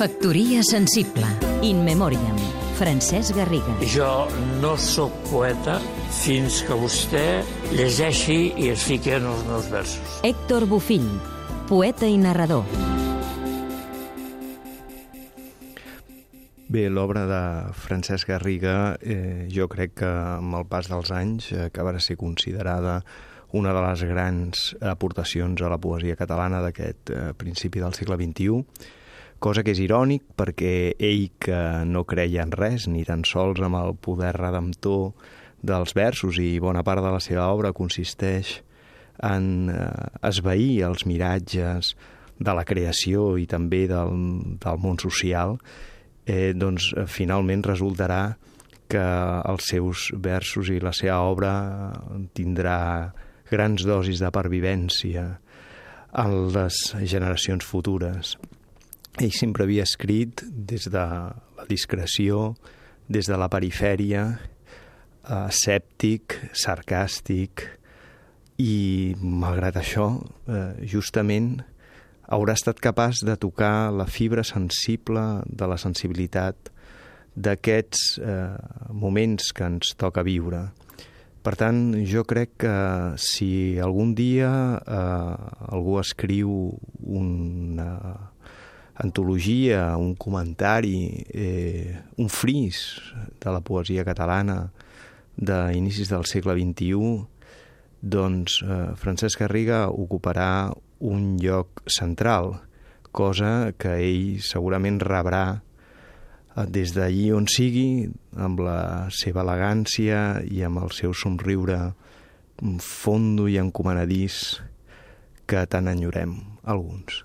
Factoria sensible. In memoriam. Francesc Garriga. Jo no sóc poeta fins que vostè llegeixi i es fiqui en els meus versos. Héctor Bufill. Poeta i narrador. Bé, l'obra de Francesc Garriga eh, jo crec que amb el pas dels anys acabarà ser considerada una de les grans aportacions a la poesia catalana d'aquest eh, principi del segle XXI, cosa que és irònic perquè ell que no creia en res, ni tan sols amb el poder redemptor dels versos i bona part de la seva obra consisteix en eh, esvair els miratges de la creació i també del, del món social, eh, doncs eh, finalment resultarà que els seus versos i la seva obra tindrà grans dosis de pervivència en les generacions futures. Ell sempre havia escrit des de la discreció, des de la perifèria, escèptic, sarcàstic, i malgrat això, eh, justament haurà estat capaç de tocar la fibra sensible de la sensibilitat d'aquests eh, moments que ens toca viure. Per tant, jo crec que si algun dia eh, algú escriu una antologia, un comentari, eh, un fris de la poesia catalana d'inicis del segle XXI, doncs eh, Francesc Garriga ocuparà un lloc central, cosa que ell segurament rebrà Eh, des d'allí on sigui, amb la seva elegància i amb el seu somriure fondo i encomanadís que tant enyorem alguns.